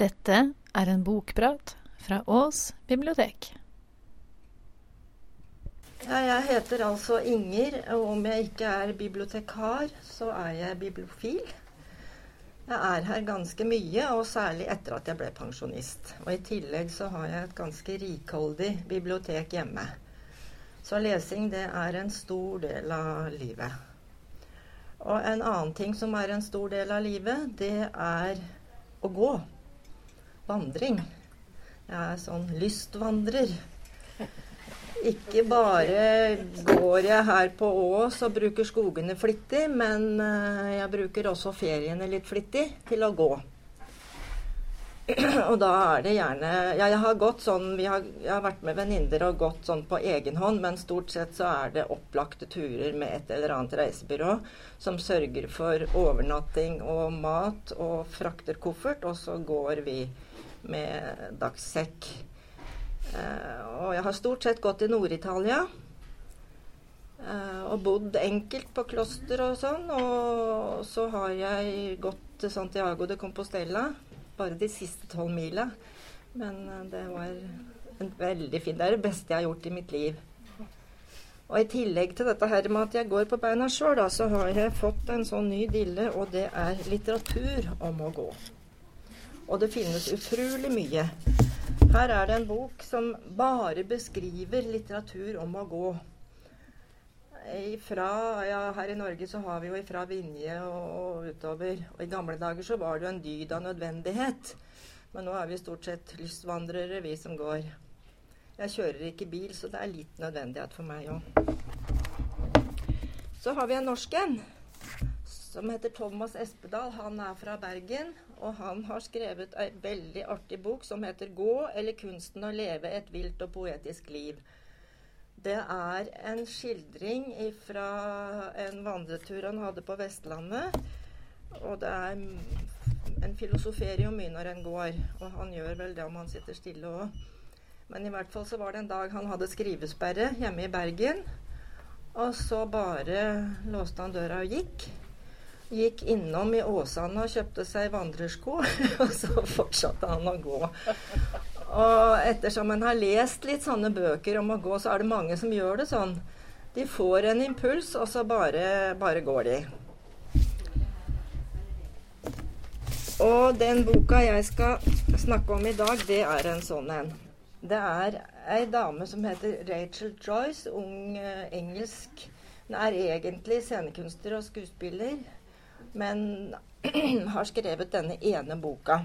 Dette er en bokprat fra Ås bibliotek. Ja, jeg heter altså Inger, og om jeg ikke er bibliotekar, så er jeg bibliofil. Jeg er her ganske mye, og særlig etter at jeg ble pensjonist. Og i tillegg så har jeg et ganske rikholdig bibliotek hjemme. Så lesing, det er en stor del av livet. Og en annen ting som er en stor del av livet, det er å gå. Vandring. Jeg er sånn lystvandrer. Ikke bare går jeg her på Ås og bruker skogene flittig, men eh, jeg bruker også feriene litt flittig til å gå. Og da er det gjerne Ja, jeg har gått sånn har, Jeg har vært med venninner og gått sånn på egen hånd, men stort sett så er det opplagte turer med et eller annet reisebyrå som sørger for overnatting og mat og frakter koffert, og så går vi med dagssekk. Uh, og jeg har stort sett gått i Nord-Italia. Uh, og bodd enkelt på kloster og sånn. Og så har jeg gått til Santiago de Compostela bare de siste tolv mila. Men uh, det var en veldig fin Det er det beste jeg har gjort i mitt liv. Og i tillegg til dette her med at jeg går på beina sjøl, så har jeg fått en sånn ny dille, og det er litteratur om å gå. Og det finnes utrolig mye. Her er det en bok som bare beskriver litteratur om å gå. Ifra, ja, her i Norge så har vi jo ifra Vinje og, og, utover. Og i gamle dager så var det jo en dyd av nødvendighet. Men nå er vi stort sett lystvandrere, vi som går. Jeg kjører ikke bil, så det er litt nødvendighet for meg òg. Så har vi en norsk en som heter Thomas Espedal. Han er fra Bergen, og han har skrevet ei veldig artig bok som heter 'Gå eller kunsten å leve et vilt og poetisk liv'. Det er en skildring fra en vandretur han hadde på Vestlandet. Og det er en filosofering mye når en går. Og han gjør vel det om han sitter stille òg. Men i hvert fall så var det en dag han hadde skrivesperre hjemme i Bergen. Og så bare låste han døra og gikk gikk innom i Åsane og kjøpte seg vandrersko, og så fortsatte han å gå. Og ettersom en har lest litt sånne bøker om å gå, så er det mange som gjør det sånn. De får en impuls, og så bare, bare går de. Og den boka jeg skal snakke om i dag, det er en sånn en. Det er ei dame som heter Rachel Joyce, ung eh, engelsk Hun er egentlig scenekunstner og skuespiller men har skrevet denne ene boka.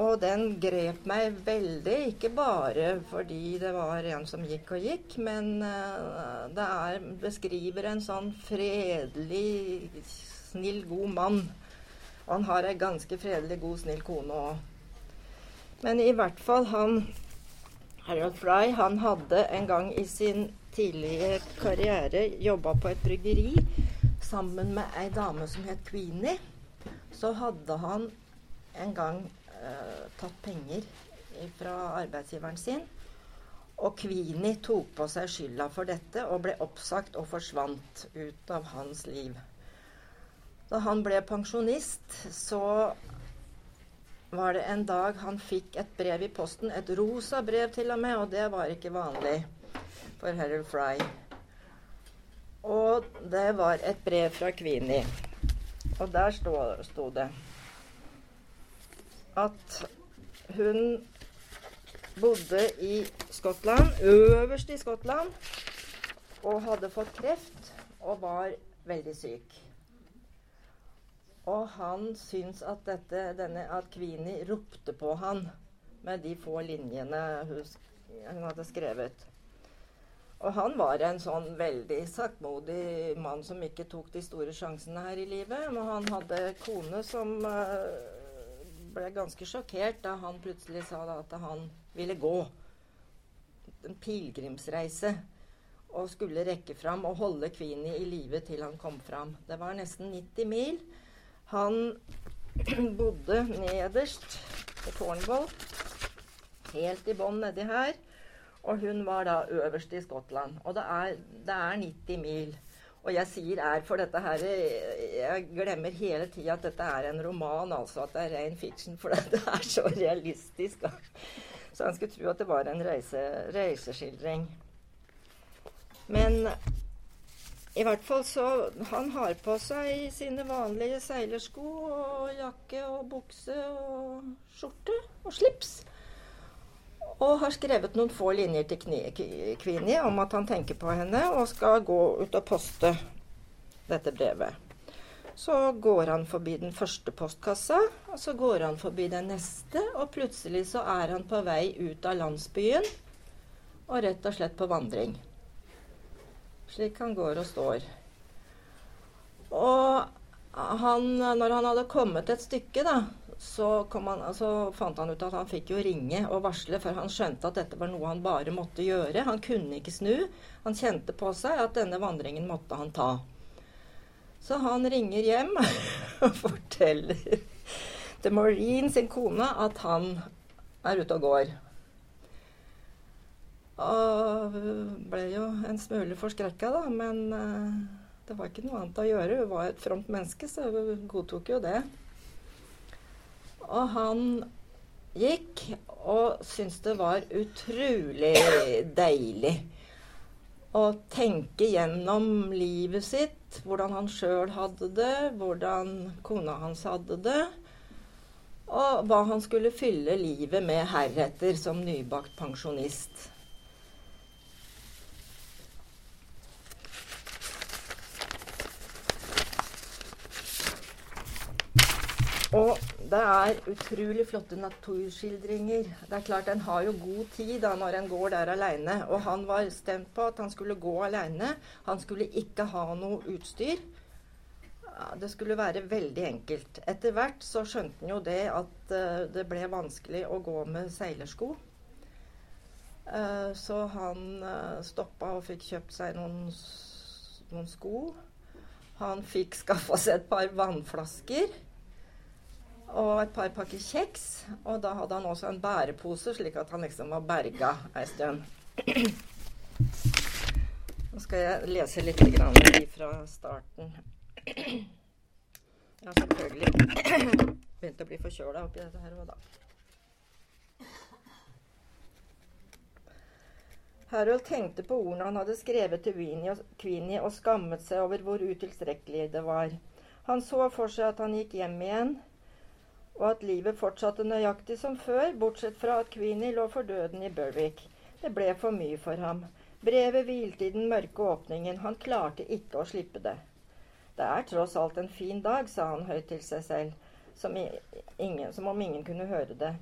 Og den grep meg veldig, ikke bare fordi det var en som gikk og gikk, men uh, det er, beskriver en sånn fredelig, snill, god mann. Og han har ei ganske fredelig, god, snill kone òg. Men i hvert fall han Harold Fry han hadde en gang i sin tidlige karriere jobba på et bryggeri sammen med ei dame som het Queenie, så hadde han en gang uh, tatt penger fra arbeidsgiveren sin. Og Queenie tok på seg skylda for dette og ble oppsagt og forsvant ut av hans liv. Da han ble pensjonist, så var det en dag han fikk et brev i posten. Et rosa brev til og med, og det var ikke vanlig for Harold Fry. Og det var et brev fra Kvini. Og der sto det at hun bodde i Skottland, øverst i Skottland, og hadde fått kreft og var veldig syk. Og han syns at, dette, denne, at Kvini ropte på han med de få linjene hun hadde skrevet. Og han var en sånn veldig saktmodig mann som ikke tok de store sjansene her i livet. Og han hadde kone som uh, ble ganske sjokkert da han plutselig sa at han ville gå. En pilegrimsreise. Og skulle rekke fram og holde Queenie i live til han kom fram. Det var nesten 90 mil. Han bodde nederst i Cornwall. Helt i bånn nedi her. Og hun var da øverst i Skottland. Og det er, det er 90 mil. Og jeg sier er, for dette her Jeg glemmer hele tida at dette er en roman, altså at det er ren fiction, for det er så realistisk. Så han skulle tro at det var en reise, reiseskildring. Men i hvert fall så Han har på seg sine vanlige seilersko og jakke og bukse og skjorte og slips. Og har skrevet noen få linjer til Kvini om at han tenker på henne og skal gå ut og poste dette brevet. Så går han forbi den første postkassa, og så går han forbi den neste, og plutselig så er han på vei ut av landsbyen og rett og slett på vandring slik han går og står. Og han, når han hadde kommet et stykke, da, så, han, altså, fant han ut at han fikk jo ringe og varsle, for han skjønte at dette var noe han bare måtte gjøre. Han kunne ikke snu. Han kjente på seg at denne vandringen måtte han ta. Så han ringer hjem og forteller til Maureen, sin kone, at han er ute og går. Og ble jo en smule forskrekka, da. Men uh, det var ikke noe annet å gjøre. Hun var et fromt menneske, så hun godtok jo det. Og han gikk og syntes det var utrolig deilig å tenke gjennom livet sitt. Hvordan han sjøl hadde det, hvordan kona hans hadde det. Og hva han skulle fylle livet med heretter som nybakt pensjonist. Og det er utrolig flotte naturskildringer. Det er klart, En har jo god tid da når en går der aleine. Og han var stemt på at han skulle gå aleine. Han skulle ikke ha noe utstyr. Det skulle være veldig enkelt. Etter hvert så skjønte han jo det at uh, det ble vanskelig å gå med seilersko. Uh, så han uh, stoppa og fikk kjøpt seg noen, noen sko. Han fikk skaffa seg et par vannflasker og et par pakker kjeks. Og da hadde han også en bærepose, slik at han liksom var berga ei stund. Nå skal jeg lese litt fra starten. Jeg har selvfølgelig. begynt å bli forkjøla oppi dette her òg, da. Harold tenkte på ordene han hadde skrevet til Queenie, og skammet seg over hvor utilstrekkelig det var. Han så for seg at han gikk hjem igjen og at livet fortsatte nøyaktig som før, bortsett fra at Queenie lå for døden i Berwick. Det ble for mye for ham. Brevet hvilte i den mørke åpningen. Han klarte ikke å slippe det. Det er tross alt en fin dag, sa han høyt til seg selv, som, ingen, som om ingen kunne høre det.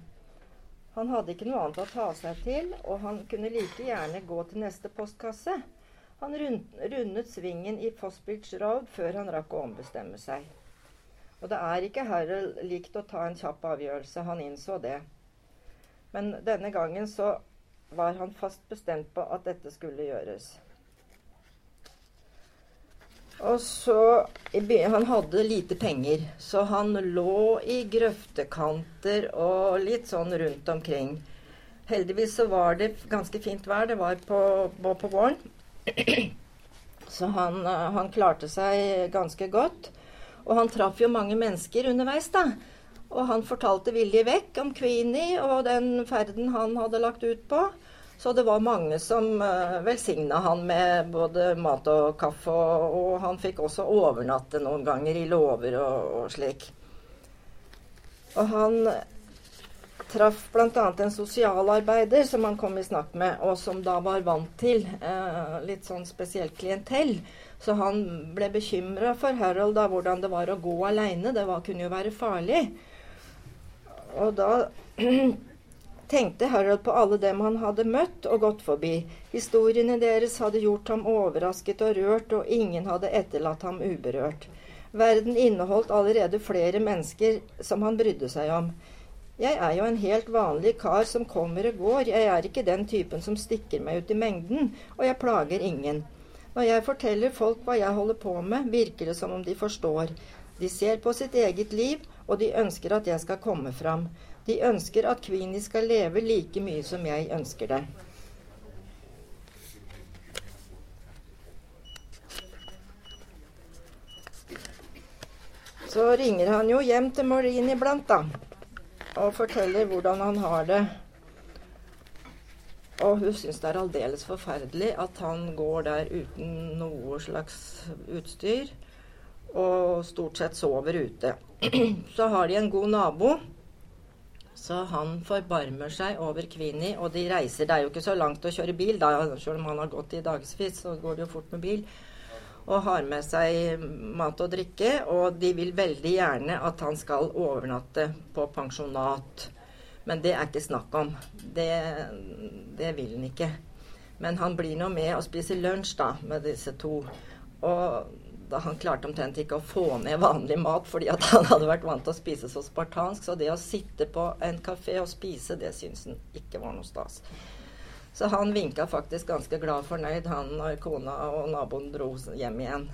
Han hadde ikke noe annet å ta seg til, og han kunne like gjerne gå til neste postkasse. Han rundet svingen i Fossbridge Road før han rakk å ombestemme seg. Og det er ikke Harold likt å ta en kjapp avgjørelse. Han innså det. Men denne gangen så var han fast bestemt på at dette skulle gjøres. Og så Han hadde lite penger, så han lå i grøftekanter og litt sånn rundt omkring. Heldigvis så var det ganske fint vær. Det var på, på, våren. Så han, han klarte seg ganske godt. Og han traff jo mange mennesker underveis, da. Og han fortalte villig vekk om Queenie og den ferden han hadde lagt ut på. Så det var mange som uh, velsigna han med både mat og kaffe, og, og, han fikk også overnatte noen ganger i låver og, og slik. Og han traff bl.a. en sosialarbeider som han kom i snakk med, og som da var vant til eh, litt sånn spesielt klientell. Så han ble bekymra for Harold da, hvordan det var å gå aleine. Det var, kunne jo være farlig. Og da tenkte Harold på alle dem han hadde møtt og gått forbi. Historiene deres hadde gjort ham overrasket og rørt, og ingen hadde etterlatt ham uberørt. Verden inneholdt allerede flere mennesker som han brydde seg om. Jeg er jo en helt vanlig kar som kommer og går. Jeg er ikke den typen som stikker meg ut i mengden, og jeg plager ingen. Når jeg forteller folk hva jeg holder på med, virker det som om de forstår. De ser på sitt eget liv, og de ønsker at jeg skal komme fram. De ønsker at Queenie skal leve like mye som jeg ønsker det. Så ringer han jo hjem til Maureen iblant, da. Og forteller hvordan han har det. Og hun syns det er aldeles forferdelig at han går der uten noe slags utstyr. Og stort sett sover ute. Så har de en god nabo. Så han forbarmer seg over Kvini, og de reiser. Det er jo ikke så langt å kjøre bil, da, selv om han har gått i dagevis, så går det jo fort med bil. Og har med seg mat og drikke, og de vil veldig gjerne at han skal overnatte på pensjonat. Men det er ikke snakk om. Det, det vil han ikke. Men han blir nå med og spiser lunsj da, med disse to. Og da han klarte omtrent ikke å få ned vanlig mat fordi at han hadde vært vant til å spise så spartansk. Så det å sitte på en kafé og spise, det syns han ikke var noe stas. Så han vinka faktisk ganske glad fornøyd, han og kona og naboen dro hjem igjen.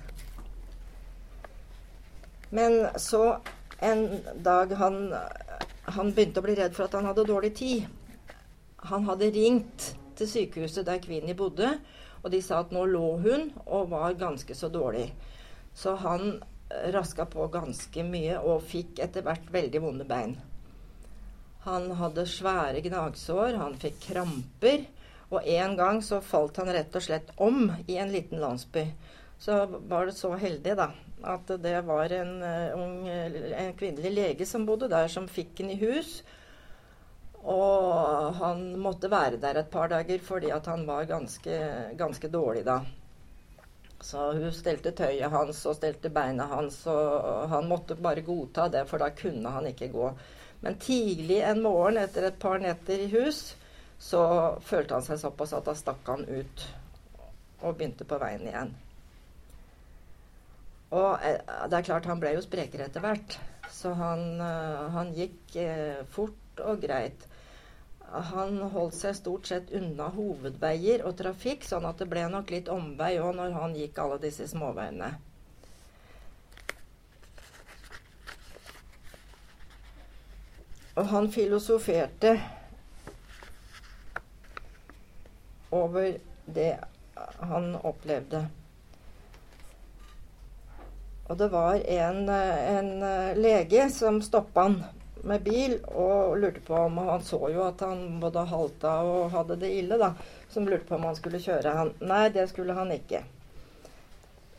Men så en dag han han begynte å bli redd for at han hadde dårlig tid. Han hadde ringt til sykehuset der Queenie bodde, og de sa at nå lå hun og var ganske så dårlig. Så han raska på ganske mye og fikk etter hvert veldig vonde bein. Han hadde svære gnagsår, han fikk kramper, og en gang så falt han rett og slett om i en liten landsby. Så var det så heldig, da, at det var en, uh, ung, en kvinnelig lege som bodde der, som fikk den i hus. Og han måtte være der et par dager fordi at han var ganske, ganske dårlig da. Så hun stelte tøyet hans og stelte beina hans, og han måtte bare godta det, for da kunne han ikke gå. Men tidlig en morgen etter et par netter i hus, så følte han seg såpass at da stakk han ut og begynte på veien igjen. Og eh, det er klart, han ble jo sprekere etter hvert. Så han, eh, han gikk eh, fort og greit. Han holdt seg stort sett unna hovedveier og trafikk, sånn at det ble nok litt omvei òg når han gikk alle disse småveiene. Og han filosoferte over det han opplevde. Og det var en, en lege som stoppa han med bil og lurte på om Han så jo at han både halta og hadde det ille, da. Som lurte på om han skulle kjøre han. Nei, det skulle han ikke.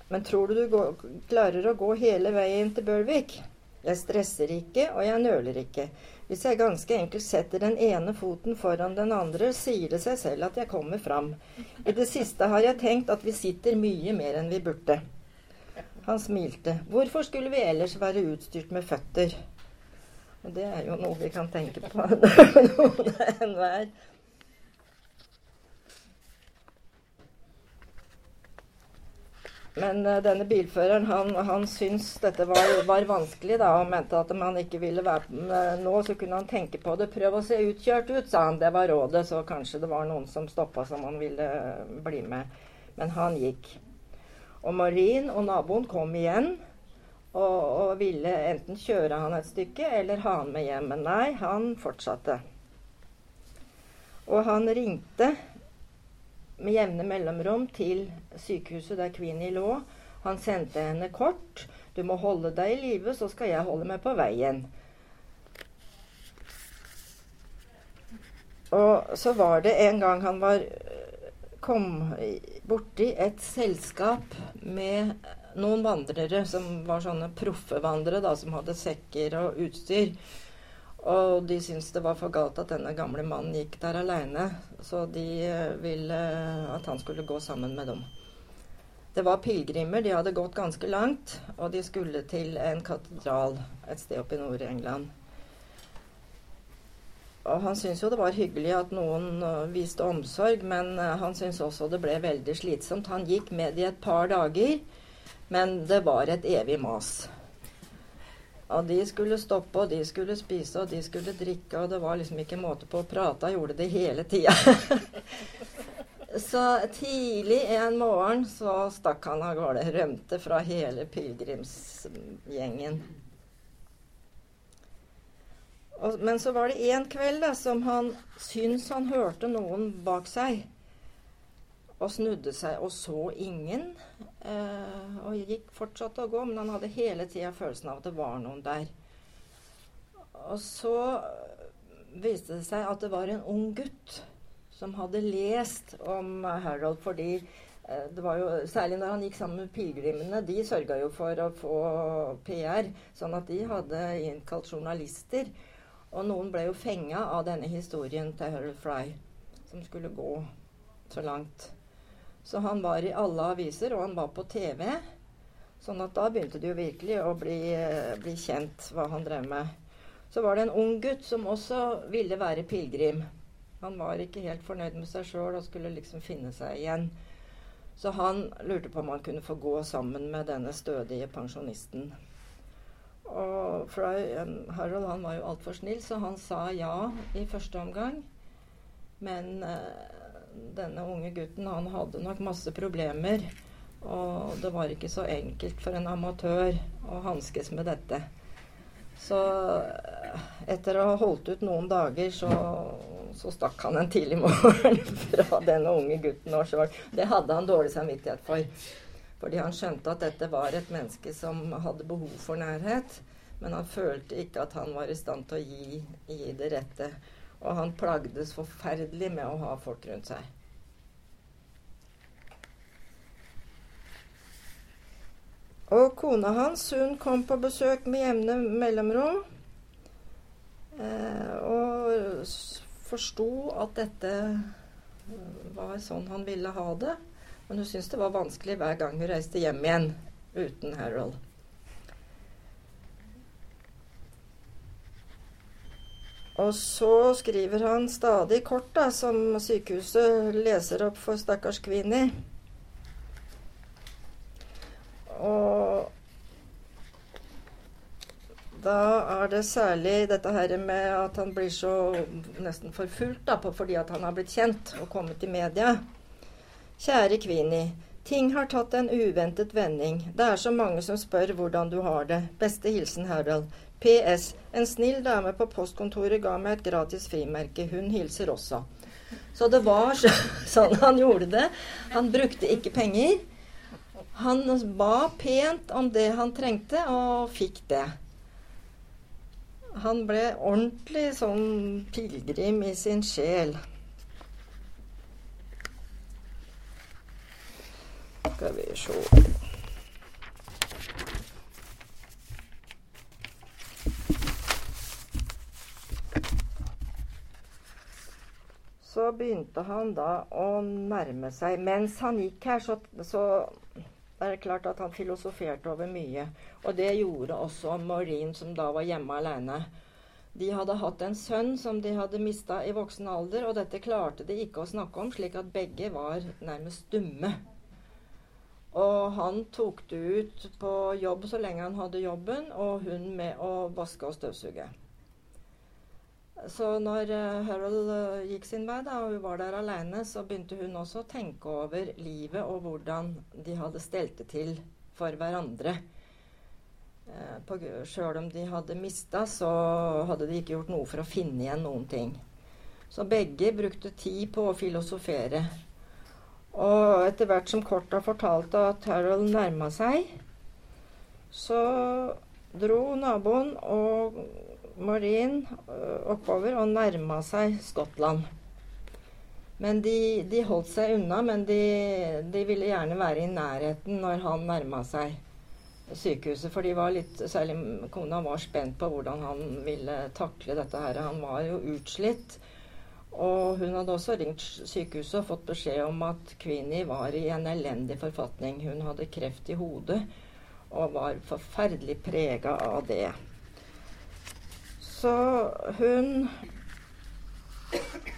Men tror du du går, klarer å gå hele veien til Bølvik? Jeg stresser ikke, og jeg nøler ikke. Hvis jeg ganske enkelt setter den ene foten foran den andre, sier det seg selv at jeg kommer fram. I det siste har jeg tenkt at vi sitter mye mer enn vi burde. Han smilte. Hvorfor skulle vi ellers være utstyrt med føtter? Og det er jo noe vi kan tenke på noen enhver. Men uh, denne bilføreren han, han syntes dette var, var, vanskelig da, og mente at om han ikke ville være med nå, så kunne han tenke på det. Prøv å se utkjørt ut, sa han. Det var rådet. Så kanskje det var noen som stoppa som han ville bli med. Men han gikk. Og Marin og naboen kom igjen og, og, ville enten kjøre han et stykke eller ha han med hjem. Men nei, han fortsatte. Og han ringte med jevne mellomrom til sykehuset der Queenie lå. Han sendte henne kort. 'Du må holde deg i live, så skal jeg holde meg på veien'. Og så var det en gang han var kom borti et selskap med noen vandrere som var sånne proffe vandrere, da, som hadde sekker og utstyr. Og de syntes det var for galt at denne gamle mannen gikk der aleine, så de eh, ville at han skulle gå sammen med dem. Det var pilegrimer, de hadde gått ganske langt, og de skulle til en katedral et sted oppe i Nord-England. Og han syntes jo det var hyggelig at noen uh, viste omsorg, men han syntes også det ble veldig slitsomt. Han gikk med i et par dager, men det var et evig mas. Og de skulle stoppe, og de skulle spise, og de skulle drikke, og det var liksom ikke måte på å prate. Han gjorde det hele tida. så tidlig en morgen så stakk han av gårde. Rømte fra hele pilegrimsgjengen. Men så var det en kveld da, som han syntes han hørte noen bak seg. Og snudde seg og så ingen. Eh, og gikk fortsatte å gå, men han hadde hele tida følelsen av at det var noen der. Og så viste det seg at det var en ung gutt som hadde lest om Harold fordi eh, det var jo, Særlig når han gikk sammen med pilegrimene. De sørga jo for å få PR, sånn at de hadde innkalt journalister. Og noen ble jo fenga av denne historien til Harold Fry, som skulle gå så langt. Så han var i alle aviser, og han var på TV. Sånn at da begynte det jo virkelig å bli, eh, bli kjent hva han drev med. Så var det en ung gutt som også ville være pilegrim. Han var ikke helt fornøyd med seg sjøl og skulle liksom finne seg igjen. Så han lurte på om han kunne få gå sammen med denne stødige pensjonisten. Og Harold han var jo altfor snill, så han sa ja i første omgang. Men eh, denne unge gutten han hadde nok masse problemer. Og det var ikke så enkelt for en amatør å hanskes med dette. Så eh, etter å ha holdt ut noen dager, så, så stakk han en tidlig morgen fra denne unge gutten. Også. Det hadde han dårlig samvittighet for. Fordi han skjønte at dette var et menneske som hadde behov for nærhet. Men han følte ikke at han var i stand til å gi, gi det rette. Og han plagdes forferdelig med å ha folk rundt seg. Og kona hans hun kom på besøk med jevne mellomrom. Eh, og forsto at dette var sånn han ville ha det. Men hun syntes det var vanskelig hver gang hun reiste hjem igjen uten Harold. Og så skriver han stadig kort, da, som sykehuset leser opp for stakkars Kvinni. Og da er det særlig dette her med at han blir så nesten forfulgt da, fordi at han har blitt kjent og kommet i media. Kjære Kvini. Ting har tatt en uventet vending. Det er så mange som spør hvordan du har det. Beste hilsen Harald. PS. En snill dame på postkontoret ga meg et gratis frimerke. Hun hilser også. Så det var sånn han gjorde det. Han brukte ikke penger. Han ba pent om det han trengte, og fikk det. Han ble ordentlig sånn pilegrim i sin sjel. Skal vi se Begynte han da å nærme seg. Mens han gikk her, så, så er det klart at han filosoferte over mye. Og det gjorde også Maureen, som da var hjemme alene. De hadde hatt en sønn som de hadde mista i voksen alder, og dette klarte de ikke å snakke om, slik at begge var nærmest dumme. Og han tok det ut på jobb så lenge han hadde jobben, og hun med å vaske og støvsuge. Så når uh, Harold uh, gikk sin vei, da, og hun var der aleine, så begynte hun også å tenke over livet og hvordan de hadde stelt det til for hverandre. Uh, Sjøl om de hadde mista, så hadde de ikke gjort noe for å finne igjen noen ting. Så begge brukte tid på å filosofere. Og etter hvert som korta fortalte at Harold nærma seg, så dro naboen og Marin øh, oppover og nærma seg Skottland. Men de, de, holdt seg unna, men de, de, ville gjerne være i nærheten når han nærma seg sykehuset. For de var litt, særlig kona var spent på hvordan han ville takle dette her. Han var jo utslitt. Og hun hadde også ringt sykehuset og fått beskjed om at Queenie var i en elendig forfatning. Hun hadde kreft i hodet og var forferdelig prega av det. Så hun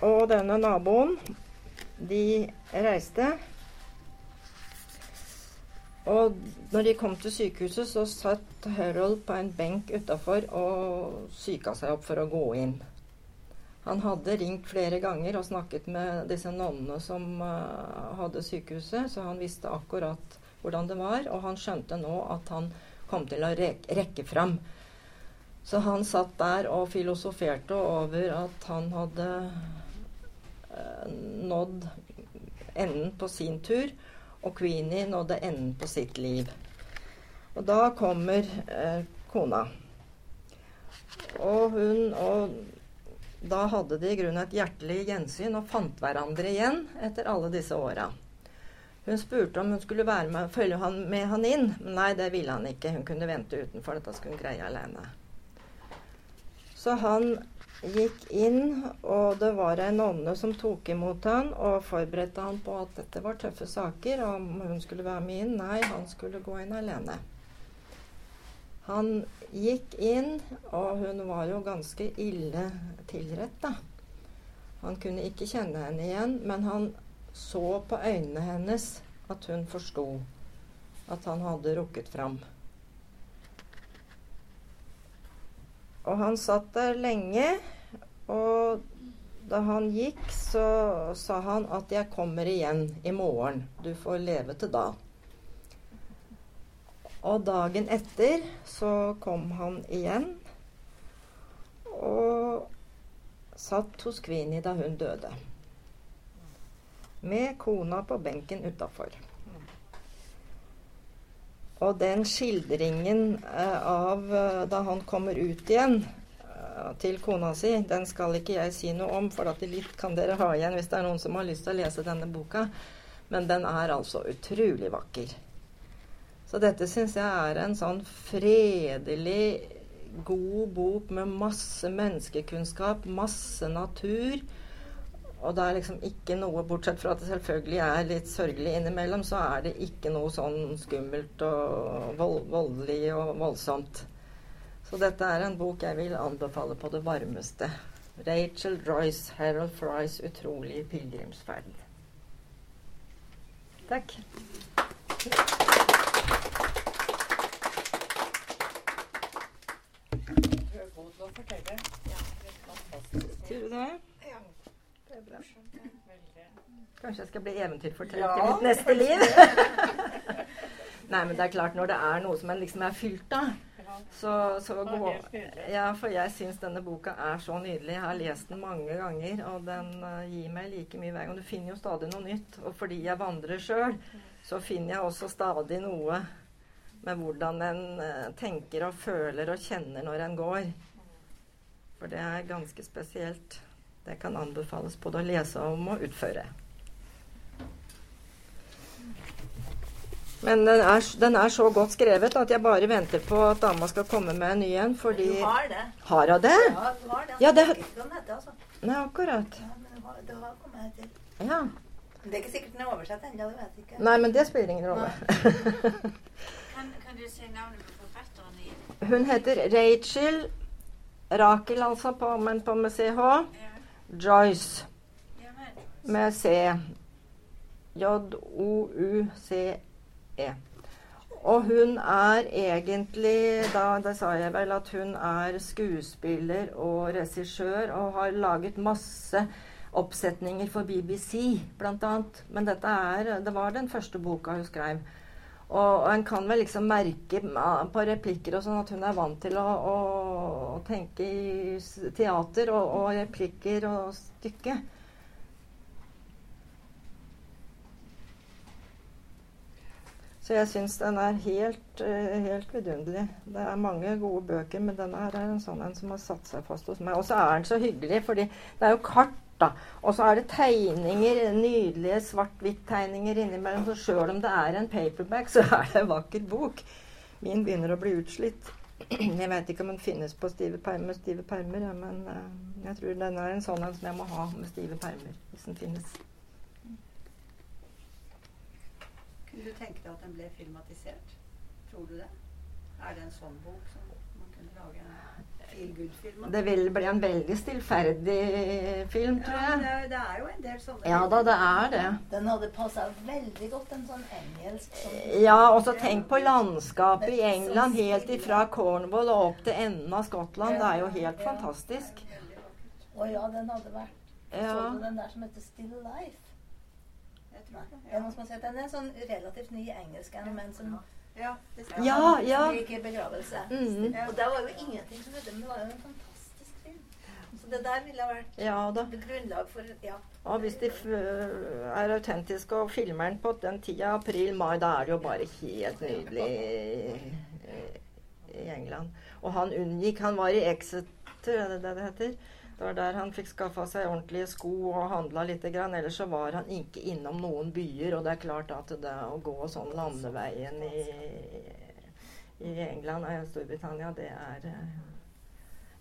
og denne naboen, de reiste. Og når de kom til sykehuset, så satt Harold på en benk utafor og psyka seg opp for å gå inn. Han hadde ringt flere ganger og snakket med disse nonnene som uh, hadde sykehuset, så han visste akkurat hvordan det var. Og han skjønte nå at han kom til å rekke, fram så han satt der og filosoferte over at han hadde eh, nådd enden på sin tur, og Queenie nådde enden på sitt liv. Og da kommer eh, kona. Og hun og da hadde de i grunnen et hjertelig gjensyn og fant hverandre igjen etter alle disse åra. Hun spurte om hun skulle være med, følge han, med han inn, men nei, det ville han ikke. Hun kunne vente utenfor. Dette skulle hun greie alene. Så han gikk inn, og det var en nonne som tok imot han og forberedte han på at dette var tøffe saker, og om hun skulle være med inn. Nei, han skulle gå inn alene. Han gikk inn, og hun var jo ganske ille tilrett, da. Han kunne ikke kjenne henne igjen, men han så på øynene hennes at hun forsto at han hadde rukket fram. Og han satt der lenge, og da han gikk, så sa han at 'jeg kommer igjen i morgen. Du får leve til da'. Og dagen etter så kom han igjen og satt hos Kvini da hun døde. Med kona på benken utafor. Og den skildringen eh, av eh, da han kommer ut igjen eh, til kona si, den skal ikke jeg si noe om, for at litt kan dere ha igjen hvis det er noen som har lyst til å lese denne boka. Men den er altså utrolig vakker. Så dette syns jeg er en sånn fredelig, god bok med masse menneskekunnskap, masse natur. Og det er liksom ikke noe, bortsett fra at det selvfølgelig er litt sørgelig innimellom, så er det ikke noe sånn skummelt og vold, voldelig og voldsomt. Så dette er en bok jeg vil anbefale på det varmeste. Rachel Royce, Harold Frys utrolige pilegrimsferd. Takk. Tror du det? Det er bra. Kanskje jeg skal bli eventyrforteller Ja, i mitt neste liv? Nei, men det er klart, når det er noe som en liksom er fylt av, så, så gå. Ja, for jeg syns denne boka er så nydelig. Jeg har lest den mange ganger, og den uh, gir meg like mye hver gang. Du finner jo stadig noe nytt. Og fordi jeg vandrer sjøl, så finner jeg også stadig noe med hvordan en uh, tenker og føler og kjenner når en går. For det er ganske spesielt. Det kan anbefales både å lese om og utføre. Men den er, den er så godt skrevet at jeg bare venter på at dama skal komme med en ny en, fordi Du har det. Har hun det? Ja, du har det. Ja, det- har... det heter, altså. Nei, akkurat. Ja, men du har, det har kommet til. Ja. Det er ikke sikkert den er oversatt ennå, du vet ikke. Nei, men det spiller ingen rolle. Kan, kan du si navnet på forfatteren igjen? Hun heter Rachel Rakel, altså, på, men på med CH. Ja, Joyce med C. J-O-U-C-E. Og hun er egentlig da, Det sa jeg vel at hun er skuespiller og regissør og har laget masse oppsetninger for BBC, annet. Men dette er, det var den første boka hun skrev. Og, og en kan vel liksom merke på replikker og sånn at hun er vant til å, å, tenke i teater og, og replikker og stykke. Så jeg syns den er helt, eh, helt vidunderlig. Det er mange gode bøker, men denne er en sånn en som har satt seg fast hos meg. Og så er den så hyggelig, fordi det er jo kart, da. Og så er det tegninger, nydelige svart-hvitt-tegninger innimellom. Så sjøl om det er en paperback, så er det en vakker bok. Min begynner å bli utslitt. Jeg vet ikke om den finnes på stive permer, stive permer ja, men uh, jeg tror den er en sånn en som jeg må ha med stive permer, hvis den finnes. Kunne du tenke deg at den ble filmatisert? Tror du det? Er det en sånn bok som man kunne lage en? Det vil bli en veldig stillferdig film, tror Ja, jeg. det, er, det er jo en del sånne Ja da, det er det. Den hadde passa veldig godt, en sånn engelsk sånn Ja, og så tenk på landskapet i England helt ifra Cornwall og opp til enden av Skottland. Det er jo helt fantastisk. Å ja, den hadde vært Så du den der som heter Still Life? Jeg tror det. det er noen som har sett den. Er sånn relativt ny engelsk en, men som Ja, det. Ja, ja. i begravelse. Mhm. Og det var jo ingenting som det, men det var jo en fantastisk film. Så det der ville ha vært Ja da. grunnlag for Ja. Og hvis de f er autentiske og filmer den på den tida, april-mai, da er det jo bare helt nydelig i- i England. Og han unngikk Han var i Exeter, er det det det heter? Det var der han fikk skaffa seg ordentlige sko og handla lite grann. Ellers så var han ikke innom noen byer. Og det er klart at det å gå sånn landeveien i, i England og Storbritannia, det er eh,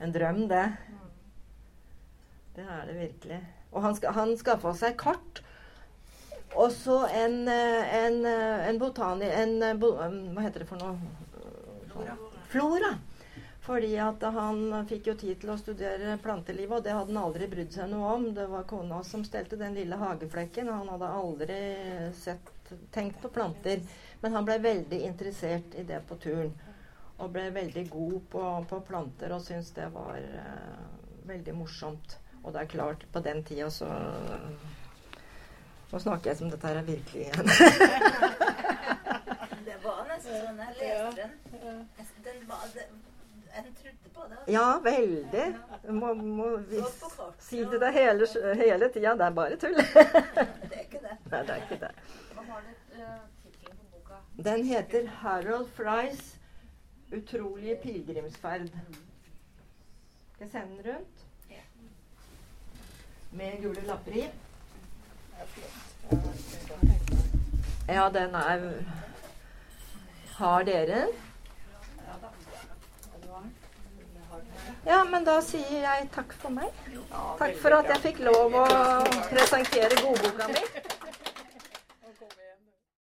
en drøm, det. Det er det virkelig. Og han, han skaffa seg kart. Og så en, eh, en, eh, en botani... En, hva heter det for noe? Flora. Flora. Fordi at han fikk jo tid til å studere plantelivet, og det hadde han aldri brydd seg noe om. Det var kona som stelte den lille hageflekken, og han hadde aldri sett, tenkt på planter. Men han ble veldig interessert i det på turen. Og ble veldig god på, på planter og syntes det var uh, veldig morsomt. Og det er klart, på den tida så Nå snakker jeg som dette her er virkelig igjen. Det var nesten sånn jeg leste den. Den var, det, en trodde på det. Ja, veldig. Må, må vi si til deg hele, hele tida. Det er bare tull. Det er ikke det. Nei, det er ikke det. Hva var det uh, tittelen på boka? Den heter Harold Frys 'Utrolige pilegrimsferd'. Skal jeg sende den rundt? Med gule lapper i. Ja, den er Har dere den? Ja, men da sier jeg takk for meg. Takk for at jeg fikk lov å presentere godboka mi.